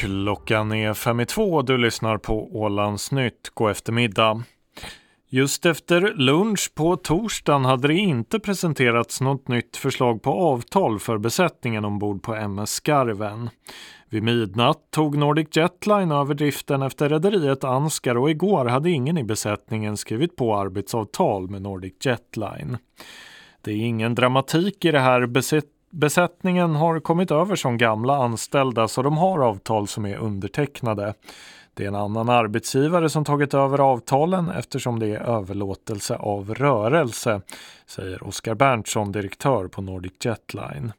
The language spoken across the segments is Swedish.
Klockan är fem i två och du lyssnar på Ålandsnytt. God eftermiddag. Just efter lunch på torsdagen hade det inte presenterats något nytt förslag på avtal för besättningen ombord på MS Skarven. Vid midnatt tog Nordic Jetline över driften efter rederiet Anskar och igår hade ingen i besättningen skrivit på arbetsavtal med Nordic Jetline. Det är ingen dramatik i det här Besättningen har kommit över som gamla anställda så de har avtal som är undertecknade. Det är en annan arbetsgivare som tagit över avtalen eftersom det är överlåtelse av rörelse, säger Oskar Berntsson, direktör på Nordic Jetline.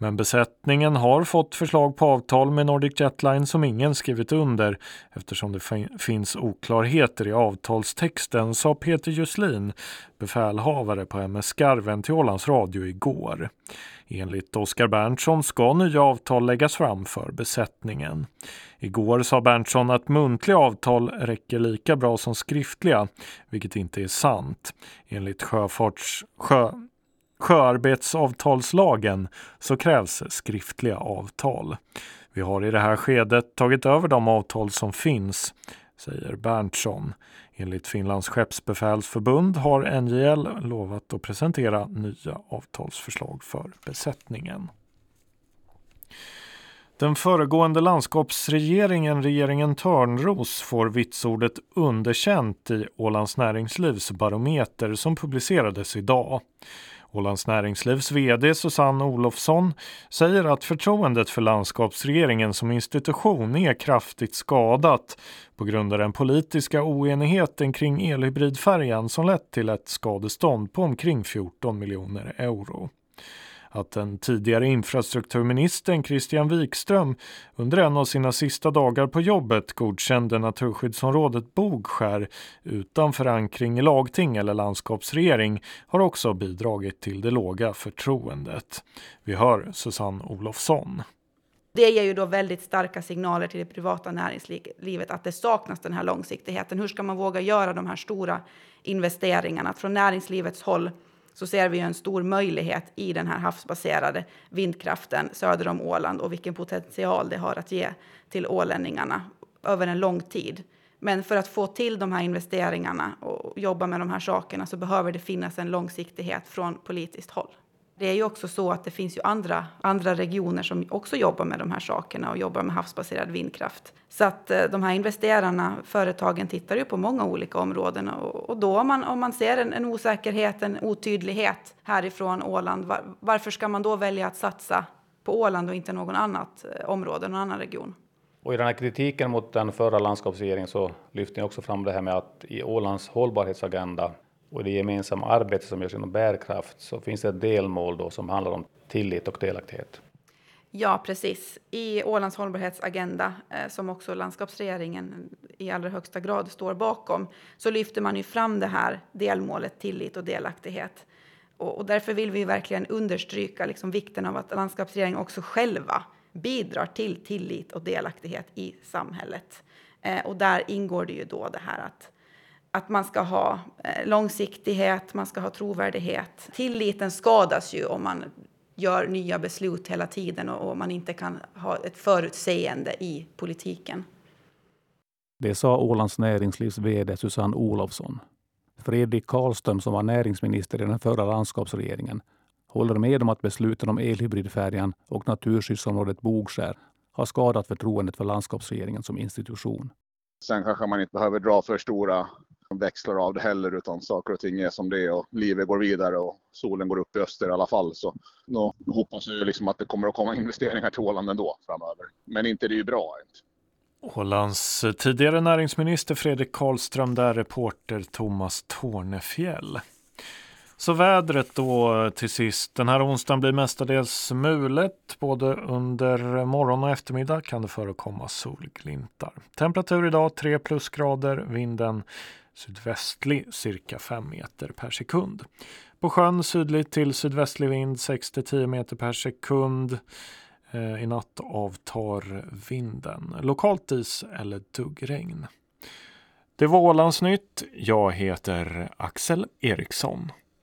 Men besättningen har fått förslag på avtal med Nordic Jetline som ingen skrivit under eftersom det finns oklarheter i avtalstexten, sa Peter Juslin, befälhavare på MS Skarven till Ålands Radio igår. Enligt Oskar Berntsson ska nya avtal läggas fram för besättningen. Igår sa Berntsson att muntliga avtal räcker lika bra som skriftliga, vilket inte är sant. Enligt sjöfarts, sjö, sjöarbetsavtalslagen så krävs skriftliga avtal. Vi har i det här skedet tagit över de avtal som finns, säger Berntsson. Enligt Finlands skeppsbefälsförbund har NJL lovat att presentera nya avtalsförslag för besättningen. Den föregående landskapsregeringen, regeringen Törnros, får vitsordet underkänt i Ålands Näringslivs barometer som publicerades idag. Ålands Näringslivs VD Susanne Olofsson säger att förtroendet för landskapsregeringen som institution är kraftigt skadat på grund av den politiska oenigheten kring elhybridfärjan som lett till ett skadestånd på omkring 14 miljoner euro att den tidigare infrastrukturministern Christian Wikström under en av sina sista dagar på jobbet godkände naturskyddsområdet Bogskär utan förankring i lagting eller landskapsregering har också bidragit till det låga förtroendet. Vi hör Susanne Olofsson. Det ger ju då väldigt starka signaler till det privata näringslivet att det saknas den här långsiktigheten. Hur ska man våga göra de här stora investeringarna? Från näringslivets håll så ser vi en stor möjlighet i den här havsbaserade vindkraften söder om Åland och vilken potential det har att ge till ålänningarna över en lång tid. Men för att få till de här investeringarna och jobba med de här sakerna så behöver det finnas en långsiktighet från politiskt håll. Det är ju också så att det finns ju andra, andra regioner som också jobbar med de här sakerna och jobbar med havsbaserad vindkraft. Så att eh, de här investerarna, företagen, tittar ju på många olika områden och, och då om man, om man ser en, en, osäkerhet, en otydlighet härifrån Åland, var, varför ska man då välja att satsa på Åland och inte någon annat eh, område, någon annan region? Och i den här kritiken mot den förra landskapsregeringen så lyfter ni också fram det här med att i Ålands hållbarhetsagenda och det gemensamma arbete som görs inom bärkraft så finns det ett delmål då som handlar om tillit och delaktighet. Ja, precis. I Ålands hållbarhetsagenda, eh, som också landskapsregeringen i allra högsta grad står bakom, så lyfter man ju fram det här delmålet tillit och delaktighet. Och, och därför vill vi verkligen understryka liksom vikten av att landskapsregeringen också själva bidrar till tillit och delaktighet i samhället. Eh, och där ingår det ju då det här att att man ska ha eh, långsiktighet, man ska ha trovärdighet. Tilliten skadas ju om man gör nya beslut hela tiden och man inte kan ha ett förutseende i politiken. Det sa Ålands näringslivs vd Susanne Olofsson. Fredrik Karlström, som var näringsminister i den förra landskapsregeringen, håller med om att besluten om elhybridfärjan och naturskyddsområdet Bogskär har skadat förtroendet för landskapsregeringen som institution. Sen kanske man inte behöver dra för stora växlar av det heller utan saker och ting är som det är och livet går vidare och solen går upp i öster i alla fall. Så då hoppas jag liksom att det kommer att komma investeringar till Åland ändå framöver. Men inte det är ju bra. Inte. Ålands eh, tidigare näringsminister Fredrik Karlström där reporter Thomas Tornefjäll. Så vädret då eh, till sist. Den här onsdagen blir mestadels mulet. Både under morgon och eftermiddag kan det förekomma solglimtar. Temperatur idag 3 plusgrader. Vinden sydvästlig cirka 5 meter per sekund. På sjön sydlig till sydvästlig vind 6 10 meter per sekund. Eh, I natt avtar vinden. Lokalt is eller duggregn. Det var Ålandsnytt. Jag heter Axel Eriksson.